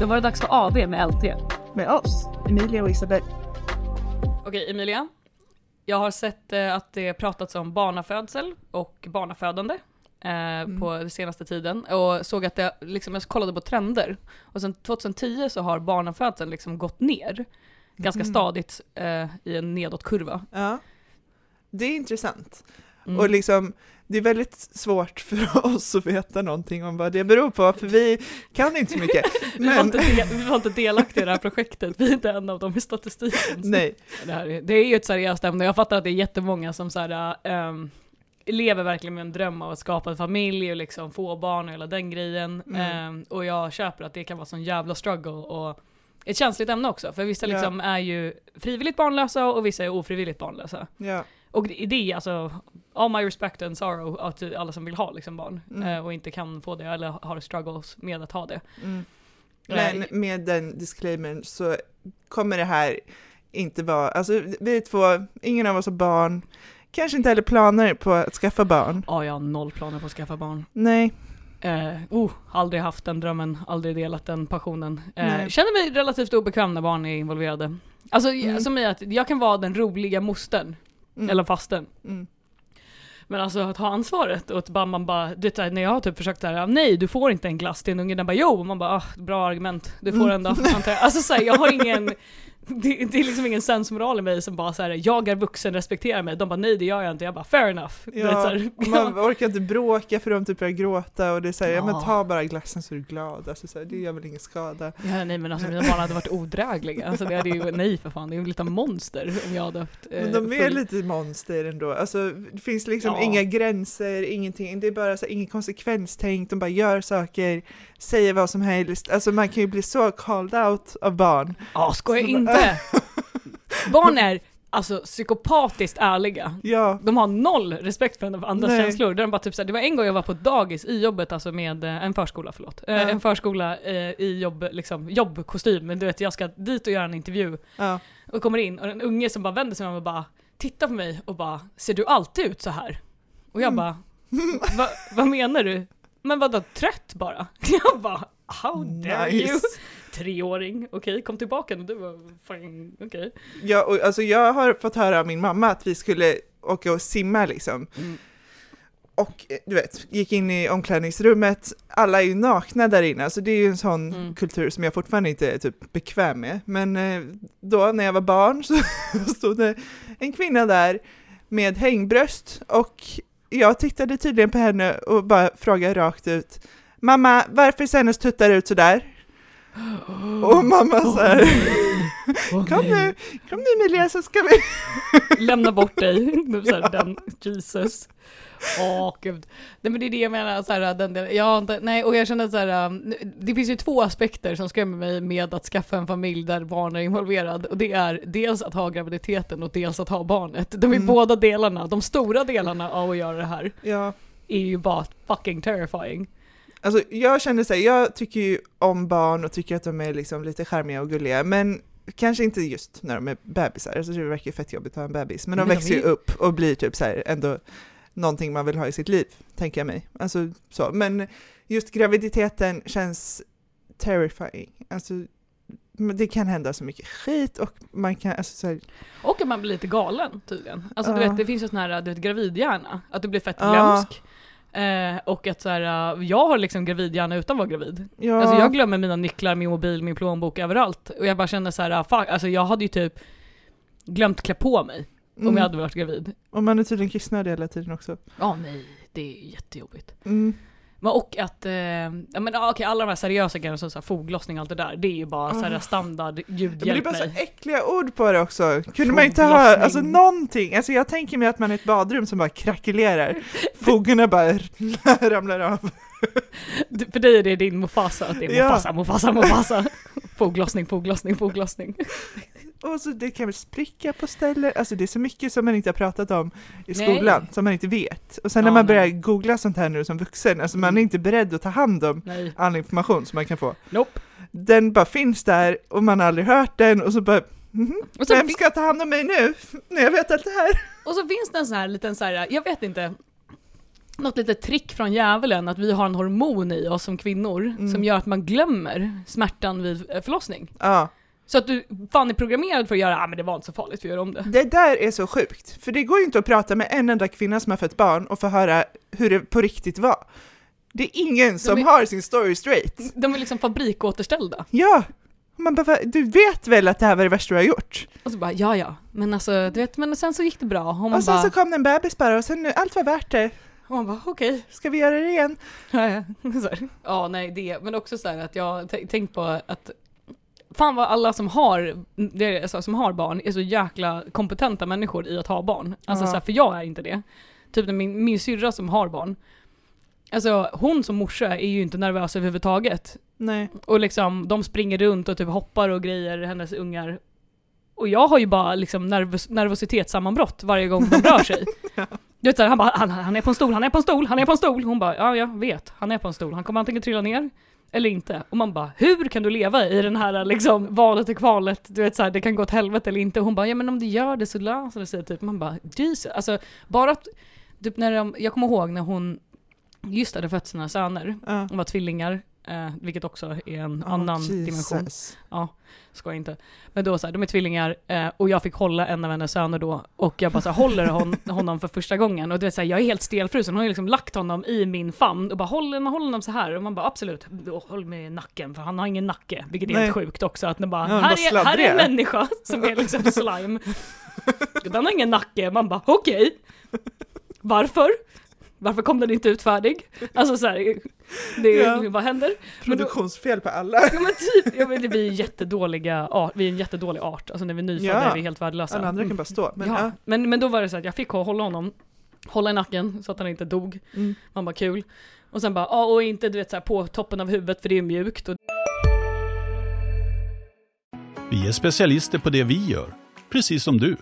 Då var det dags för AV med LT. Med oss, Emilia och Isabel. Okej Emilia, jag har sett eh, att det pratats om barnafödsel och barnafödande eh, på den senaste tiden och såg att det, liksom, jag kollade på trender och sen 2010 så har barnafödseln liksom gått ner ganska Mm. stadigt eh, i en nedåtkurva. Ja. Det är intressant. Mm. Och liksom, det är väldigt svårt för oss att veta någonting om vad det beror på, för vi kan inte så mycket. vi, var Men, inte del, vi var inte delaktiga i det här projektet, vi är inte en av dem i statistiken. Nej, Det, här är, det är ju ett seriöst ämne, jag fattar att det är jättemånga som så här, ehm, lever verkligen med en dröm av att skapa en familj och liksom få barn och hela den grejen. Mm. Ehm, och jag köper att det kan vara sån jävla struggle och ett känsligt ämne också, för vissa Ja. liksom är ju frivilligt barnlösa och vissa är ofrivilligt barnlösa. ja. Och det, det är alltså, all my respect and sorrow att alla som vill ha liksom barn Mm. eh, och inte kan få det eller har struggles med att ha det. Mm. Men med den disclaimern så kommer det här inte vara, alltså vi två, ingen av oss har barn, kanske inte heller planer på att skaffa barn. Ja, jag har noll planer på att skaffa barn. Nej, Eh, oh, aldrig haft den drömmen, aldrig delat den passionen. Eh, känner mig relativt obekväm när barn är involverade. Alltså Mm. som i att jag kan vara den roliga mostern, mm. eller fasten. mm. Men alltså att ha ansvaret och att bara, man bara, du vet, när jag har typ försökt såhär, nej du får inte en glass till en unge, den bara jo, och man bara ah, bra argument, du får Mm. en då, antar jag. Alltså såhär, jag har ingen, det, det är liksom ingen sensmoral i mig som bara såhär, jag är vuxen, respektera mig. De bara nej det gör jag inte, jag bara fair enough. Ja, här, man orkar inte bråka för de typ börjar gråta och det är såhär, ja. men Ja. ta bara glassen så är du glad, alltså så här, det gör väl ingen skada. Ja, nej men alltså mina barn hade varit odrägliga. Alltså det hade ju, nej för fan, det är ju lite monster om jag hade haft eh, Men de är full- lite monster ändå, alltså det finns liksom Ja. inga gränser, ingenting, det är bara så här, ingen konsekvenstänk, de bara gör saker, säger vad som helst, alltså man kan ju bli så called out av barn. Ja, skoja Så- inte! Barn är alltså psykopatiskt ärliga. Ja, De har noll respekt för andras Nej. känslor. Där de bara typ såhär, det var en gång jag var på ett dagis i jobbet, alltså med eh, en förskola, förlåt. Eh, Ja. En förskola eh, i jobb, liksom, jobbkostym, men du vet jag ska dit och göra en intervju. ja. Och kommer in och en unge som bara vänder sig om och bara tittar på mig och bara, ser du alltid ut så här? Och jag Mm. bara, Va, vad menar du? Men vadå trött bara? Jag bara, how dare you? Treåring, okej kom tillbaka nu, du var fine, okej. Ja, och, alltså jag har fått höra av min mamma att vi skulle åka och simma liksom. Mm. Och eh, du vet, gick in i omklädningsrummet, alla är ju nakna där inne, alltså det är ju en sån Mm. kultur som jag fortfarande inte är typ bekväm med. Men eh, då när jag var barn så stod det en kvinna där med hängbröst och jag tittade tydligen på henne och bara frågade rakt ut Mamma, varför ser hennes tuttar ut sådär? Och mamma så här, Åh, kom nu, kom nu Emilia så ska vi... Lämna bort dig. Nu så här, den, Jesus. Åh gud. Nej men det är det jag menar, så här, den, den, jag inte, nej och jag känner så här, um, det finns ju två aspekter som skrämmer mig med att skaffa en familj där barn är involverad och det är dels att ha graviditeten och dels att ha barnet. De är Mm. båda delarna, de stora delarna av att göra det här Ja, är ju bara fucking terrifying. Alltså jag känner så här, jag tycker ju om barn och tycker att de är liksom lite charmiga och gulliga, men kanske inte just när de är bebisar, alltså det verkar ju fett jobbigt att ha en bebis, men de Men de växer ju är ju- upp och blir typ så här ändå någonting man vill ha i sitt liv, tänker jag mig. Alltså så, men just graviditeten känns terrifying, alltså det kan hända så mycket skit och man kan, alltså så här, Och att man blir lite galen tydligen. Alltså du Ja. vet, det finns ju sån här du vet, gravidhjärna, att du blir fett glömsk. Eh, och att så här, uh, jag har liksom gravidhjärna utan att vara gravid. ja, Alltså jag glömmer mina nycklar, min mobil, min plånbok överallt. Och jag bara känner så här, uh, fuck, alltså jag hade ju typ glömt klä på mig om mm, jag hade varit gravid. och man är tydligen kissnödig hela tiden också. Ja nej, det är jättejobbigt. Mm. Men och att, eh, ja men ja, okej alla de här seriösa grejerna som så här, foglossning och allt det där, det är ju bara så här Ah. standard Men ljud, det är bara så äckliga ord på det också. Kunde man inte ha, alltså någonting, alltså jag tänker mig att man är ett badrum som bara krackelerar. Fogarna bara ramlar av. Du- För dig är det din Mufasa, att det är Ja. Mufasa, Mufasa, Mufasa. foglossning, foglossning, foglossning. Och så det kan väl spricka på ställen, alltså det är så mycket som man inte har pratat om i Nej. skolan, som man inte vet. Och sen Ja, när man nej. börjar googla sånt här nu som vuxen, alltså man är Mm. inte beredd att ta hand om Nej. all information som man kan få. Nope. Den bara finns där och man har aldrig hört den och så bara Och så, vem ska ta hand om mig nu? När jag vet allt det här? och så finns det en sån här liten så här, jag vet inte. något litet trick från djävulen att vi har en hormon i oss som kvinnor Mm. som gör att man glömmer smärtan vid eh, förlossning. Ja. Så att du fan är programmerad för att göra, ah men det var inte så farligt, vi gör om det. Det där är så sjukt, för det går ju inte att prata med en enda kvinna som har fött barn och få höra hur det på riktigt var. Det är ingen som är- har sin story straight. De är liksom fabrikåterställda. Ja, man bara, du vet väl att det här var det värsta du har gjort? Och så bara, ja ja, men alltså du vet, men sen så gick det bra. Och Och sen bara, så kom det en bebis bara och sen allt var värt det. och man bara okej. Ska vi göra det igen? Ja, ja. Ja, nej det, men också så här att jag har tänkt på att Fan vad alla som har, det är, alltså, som har barn är så jäkla kompetenta människor i att ha barn. Alltså Ja. så här, för jag är inte det. Typ min, min syrra som har barn. Alltså hon som morsa är ju inte nervös överhuvudtaget. Nej. Och liksom de springer runt och typ hoppar och grejer, hennes ungar. Och jag har ju bara liksom nervos, nervositetssammanbrott varje gång de rör sig. Ja. Du vet såhär, han bara han, han är på en stol, han är på en stol, han är på en stol. Hon bara ja jag vet, han är på en stol. Han kommer antingen trilla ner eller inte. Och man bara hur kan du leva i den här liksom valet och kvalet? Du vet såhär, det kan gå åt helvete eller inte. Hon bara ja men om det gör det så löser det sig typ. Man bara Jesus. Alltså bara att, typ när de, jag kommer ihåg när hon just hade fött sina söner. Ja. De var tvillingar, eh, vilket också är en Oh, annan Jesus. dimension. Ja, ska inte. Men då så här, de är tvillingar eh, och jag fick hålla en av hennes söner då och jag bara så här, håller hon, honom för första gången och du vet så här, jag är helt stelfrusen. Hon har liksom lagt honom i min famn och bara håll, håll honom så här och man bara absolut, då, håll mig i nacken för han har ingen nacke, vilket är Nej. helt sjukt också att den bara, Ja, här, bara är, här är en människa som är liksom slime. Den har ingen nacke, man bara okej. Varför? Varför kom den inte ut färdig? Alltså så här, det, Ja. vad händer? Produktionsfel på alla. Ja men typ, ja, men vi är jättedåliga art, vi är en jättedålig art, alltså när vi är nyfödda Ja. är vi helt värdelösa. Alla andra kan bara stå. Men, ja. ja. Men, men då var det så att jag fick hålla honom, hålla i nacken så att han inte dog. Mm. Man bara kul. Och sen bara, ja och inte du vet så här, på toppen av huvudet för det är mjukt. Och, Vi är specialister på det vi gör, precis som du.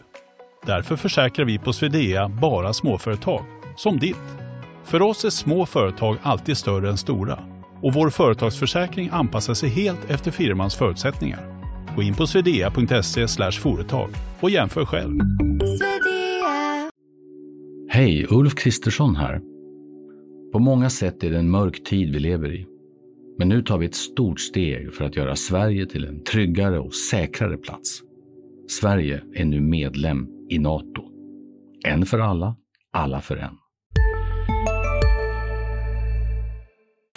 Därför försäkrar vi på Swedea bara småföretag, som ditt. För oss är små företag alltid större än stora och vår företagsförsäkring anpassar sig helt efter firmans förutsättningar. Gå in på swedea.se företag och jämför själv. Hej, Ulf Kristersson här. På många sätt är det en mörk tid vi lever i. Men nu tar vi ett stort steg för att göra Sverige till en tryggare och säkrare plats. Sverige är nu medlem i Nato. En för alla, alla för en.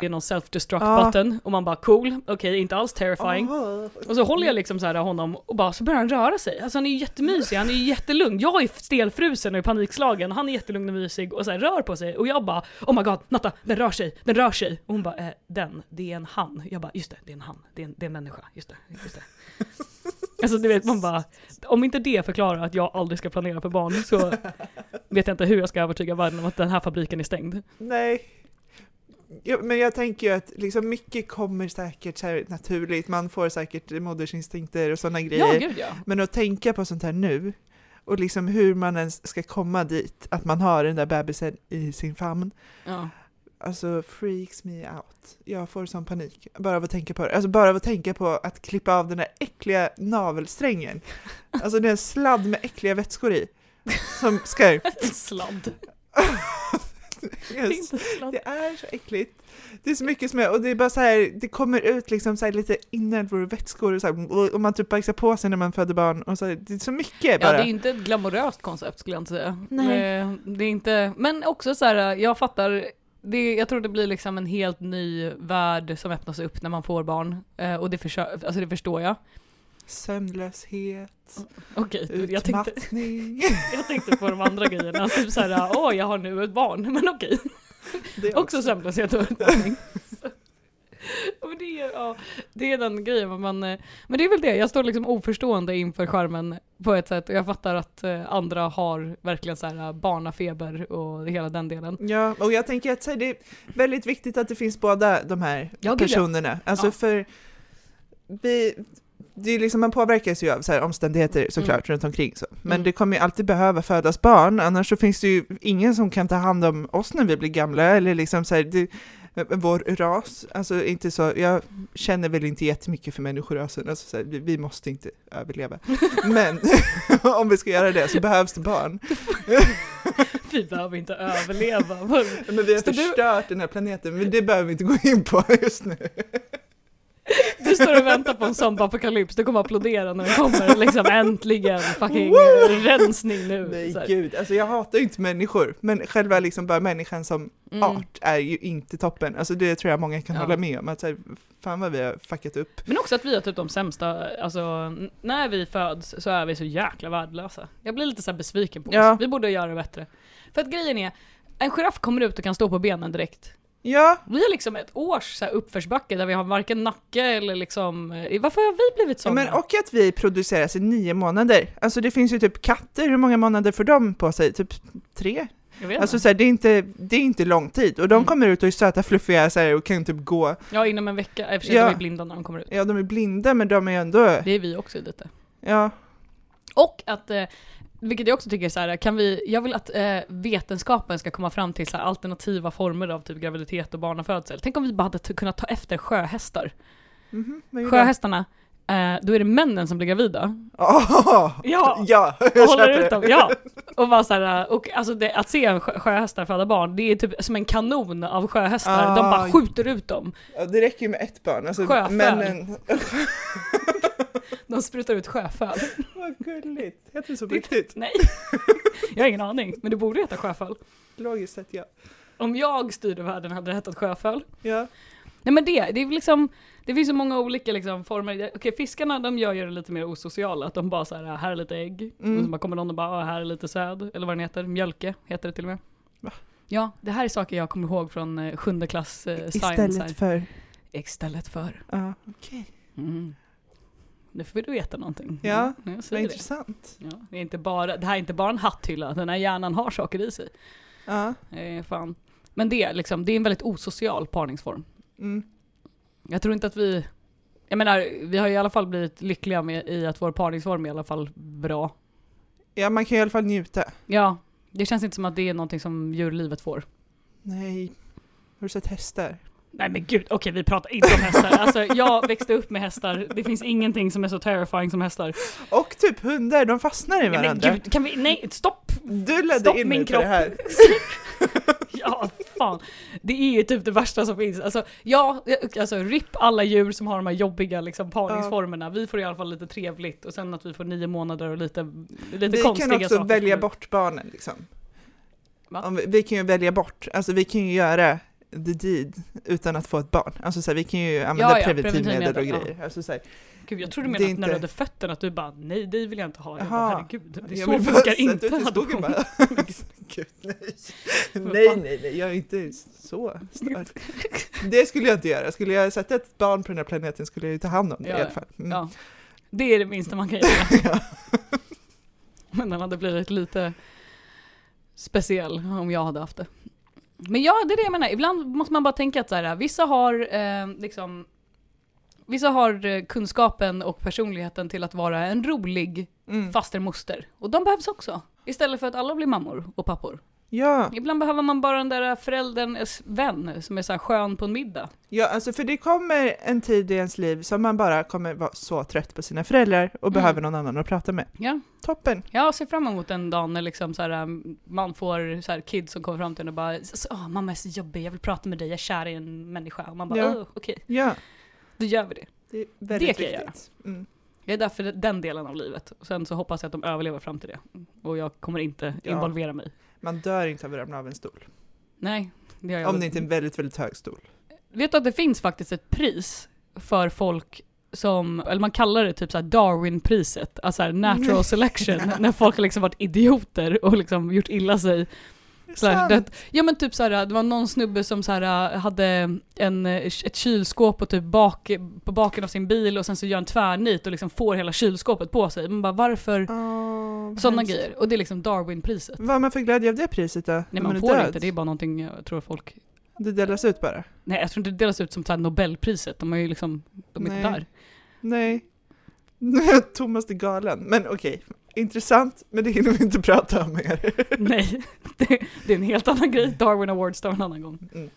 Det är någon self-destruct Ja. button och man bara cool, okej inte alls terrifying. Åh. Och så håller jag liksom så här honom och bara så börjar han röra sig. Alltså han är ju jättemysig, han är ju jättelugn. Jag är stelfrusen och är panikslagen, han är jättelugn och mysig och så här rör på sig. Och jag bara oh my god, Natta, den rör sig, den rör sig. Och hon bara eh, den, det är en han. Jag bara just det, det är en han, det är en, det är en människa, just det, just det. Alltså du vet man bara, om inte det förklarar att jag aldrig ska planera för barn så vet jag inte hur jag ska övertyga världen om att den här fabriken är stängd. Nej. Ja, men jag tänker ju att liksom mycket kommer säkert så här naturligt, man får säkert modersinstinkter och sådana Ja, grejer. gud ja. Men att tänka på sånt här nu, och liksom hur man ens ska komma dit, att man har den där bebisen i sin famn, ja. alltså freaks me out. Jag får sån panik bara av att tänka på det. Alltså bara av att tänka på att klippa av den där äckliga navelsträngen. Alltså det är en sladd med äckliga vätskor i. Som ska... Sladd. Sladd. Det är så äckligt. Det är så mycket som är, och det är bara så här, det kommer ut liksom så här lite inälvor och vätskor och så här, och man typ bajsar på sig när man föder barn och så här, det är så mycket Ja, bara. det är inte ett glamoröst koncept skulle jag inte säga. Nej. Eh, Det är inte, men också så här, jag fattar, det, jag tror det blir liksom en helt ny värld som öppnas upp när man får barn. Eh, och det, försö- alltså det förstår jag. Sömnlöshet, Okej, jag tänkte, jag tänkte på de andra grejerna. Typ såhär, åh jag har nu ett barn, men okej. Det är Också sömnlöshet och utmattning. Men det, är, ja, det är den grejen, men, man, eh, men det är väl det, jag står liksom oförstående inför skärmen på ett sätt och jag fattar att eh, andra har verkligen så här barnafeber och hela den delen. Ja, och jag tänker att det är väldigt viktigt att det finns båda de här ja. personerna. Alltså Ja. för vi, det är liksom, man påverkas ju av så här omständigheter såklart runt omkring så. Men Mm. det kommer ju alltid behöva födas barn, annars så finns det ju ingen som kan ta hand om oss när vi blir gamla, eller liksom så här, det, vår ras, alltså inte så, jag känner väl inte jättemycket för människorasen, alltså så här, vi, vi måste inte överleva. Men om vi ska göra det så behövs det barn. vi behöver inte överleva. Men vi har du- förstört den här planeten, men det behöver vi inte gå in på just nu. Du står och väntar på en zombie-apokalyps, du kommer applådera när den kommer, liksom äntligen fucking rensning nu. Nej Så här. gud, alltså jag hatar ju inte människor, men själva liksom bara människan som Mm. art är ju inte toppen. Alltså det tror jag många kan Ja. hålla med om, att så här, fan vad vi har fuckat upp. Men också att vi har typ de sämsta, alltså när vi föds så är vi så jäkla värdelösa. Jag blir lite så här besviken på Ja. oss, vi borde göra det bättre. För att grejen är, en giraff kommer ut och kan stå på benen direkt. Ja, Vi har liksom ett års så här uppförsbacke där vi har varken nacke eller liksom, eh, varför har vi blivit ja, sådana? men och att vi produceras i nio månader. Alltså det finns ju typ katter, hur många månader får de på sig? Typ tre? Alltså så här, det, är inte, det är inte lång tid, och de Mm. kommer ut och är söta, fluffiga så här, och kan typ gå. Ja, inom en vecka, i och för sig Ja. de är blinda när de kommer ut. Ja, de är blinda, men de är ändå... Det är vi också lite. Ja, Och att, eh, vilket jag också tycker är så här, kan vi, jag vill att eh, vetenskapen ska komma fram till så här, alternativa former av typ graviditet och barnafödsel. Tänk om vi bara hade kunnat ta efter sjöhästar. är det? Sjöhästarna, eh, då är det männen som blir gravida. Oh, Ja, ja, och håller ut dem. Ja. Och bara så här, och alltså det, att se en sjö, sjöhästar föda barn, det är typ som en kanon av sjöhästar. De Ah. bara skjuter ut dem. Det räcker ju med ett barn. Alltså, Sjöföl. männen... De sprutar ut sjöföl. Vad gulligt. Heter det så på riktigt? Nej, jag har ingen aning. Men det borde heta sjöföl. Logiskt sett ja. Om jag styrde världen hade det hetat sjöföl. Ja, Nej men det, det är liksom, det finns så många olika liksom former. Okej fiskarna de gör ju det lite mer osociala, att de bara så här, här är lite ägg, Mm. och så bara kommer någon och bara, "Ah, här är lite säd, eller vad den heter, mjölke heter det till och med. Va? Ja, det här är saker jag kommer ihåg från eh, sjunde klass eh, science här. istället för... Istället för. Ja, okej. Mm. Nu får du veta någonting. Ja, jag Vad säger det. intressant. Ja, det, är inte bara, det här är inte bara en hatthylla, den här hjärnan har saker i sig. Ja. Eh, fan. Men det, liksom, det är en väldigt osocial parningsform. Mm. Jag tror inte att vi... Jag menar, vi har i alla fall blivit lyckliga med, i att vår parningsform är i alla fall bra. ja, man kan i alla fall njuta. Ja, det känns inte som att det är någonting som djurlivet får. Nej. Har du sett hästar? Nej men gud, okej vi pratar inte om hästar. Alltså jag växte upp med hästar, det finns ingenting som är så terrifying som hästar. Och typ hundar, de fastnar i Nej men varandra. gud, kan vi, nej stopp! Du ledde Stopp in min mig på kropp. det här. Ja, fan. Det är ju typ det värsta som finns. Alltså, ja, alltså RIP alla djur som har de här jobbiga liksom, parningsformerna. Vi får i alla fall lite trevligt och sen att vi får nio månader och lite, lite Vi konstiga kan också saker. välja bort barnen liksom. Vi, vi kan ju välja bort, alltså vi kan ju göra the deed utan att få ett barn. Alltså så här, vi kan ju använda Ja, ja, preventivmedel och grejer. Alltså, så här, Gud, jag trodde du menade är att när du inte- hade fötterna att du bara nej, det vill jag inte ha. Jag bara, herregud, det så funkar inte adoption. bara. Gud, nej. nej, nej, nej, jag är inte så störd. Det skulle jag inte göra. Skulle jag sätta ett barn på den här planeten skulle jag ju ta hand om det Ja, i alla fall. Mm. Ja, det är det minsta man kan göra. Ja. Men den hade blivit lite speciell om jag hade haft det. Men ja, det är det jag menar. Ibland måste man bara tänka att så här, vissa har eh, liksom Vissa har eh, kunskapen och personligheten till att vara en rolig Mm. fastermoster. Och de behövs också. Istället för att alla blir mammor och pappor. Ja, Ibland behöver man bara den där förälderns vän som är så här skön på en middag. ja, alltså för det kommer en tid i ens liv som man bara kommer vara så trött på sina föräldrar och Mm. behöver någon annan att prata med. Ja, Toppen! jag ser fram emot den dagen när liksom så här, um, man får så här, kids som kommer fram till en och bara "Så- Åh, mamma är så jobbig, jag vill prata med dig, jag är kär i en människa. Och man bara Ja. "Åh, okej, Ja, då gör vi det. det är väldigt Det kan jag viktigt. Mm. Jag är där för den delen av livet. Sen så hoppas jag att de överlever fram till det. Och jag kommer inte Ja. involvera mig. Man dör inte av att ramla av en stol. Nej, det har jag Om det inte är en väldigt, väldigt hög stol. Vet du att det finns faktiskt ett pris för folk som, eller man kallar det typ såhär Darwin-priset, alltså natural selection, när folk har liksom varit idioter och liksom gjort illa sig. Så här, Sant. det, ja men typ såhär, det var någon snubbe som såhär, hade en, eh, ett kylskåp på typ bak, på baken av sin bil och sen så gör en tvärnit och liksom får hela kylskåpet på sig. Man bara varför vad sådana grejer? Och det är liksom Darwin-priset. Vad har man för glädje av det priset då? Nej man är får död? inte, det är bara någonting jag tror folk Det delas ut bara? Nej jag tror inte det delas ut som så här Nobelpriset, de är ju liksom, de är inte Nej. där. Nej. Thomas är galen. Men okej, intressant, men det hinner vi inte prata om mer. Nej, det, det är en helt annan grej. Darwin Awards tar en annan gång. Mm.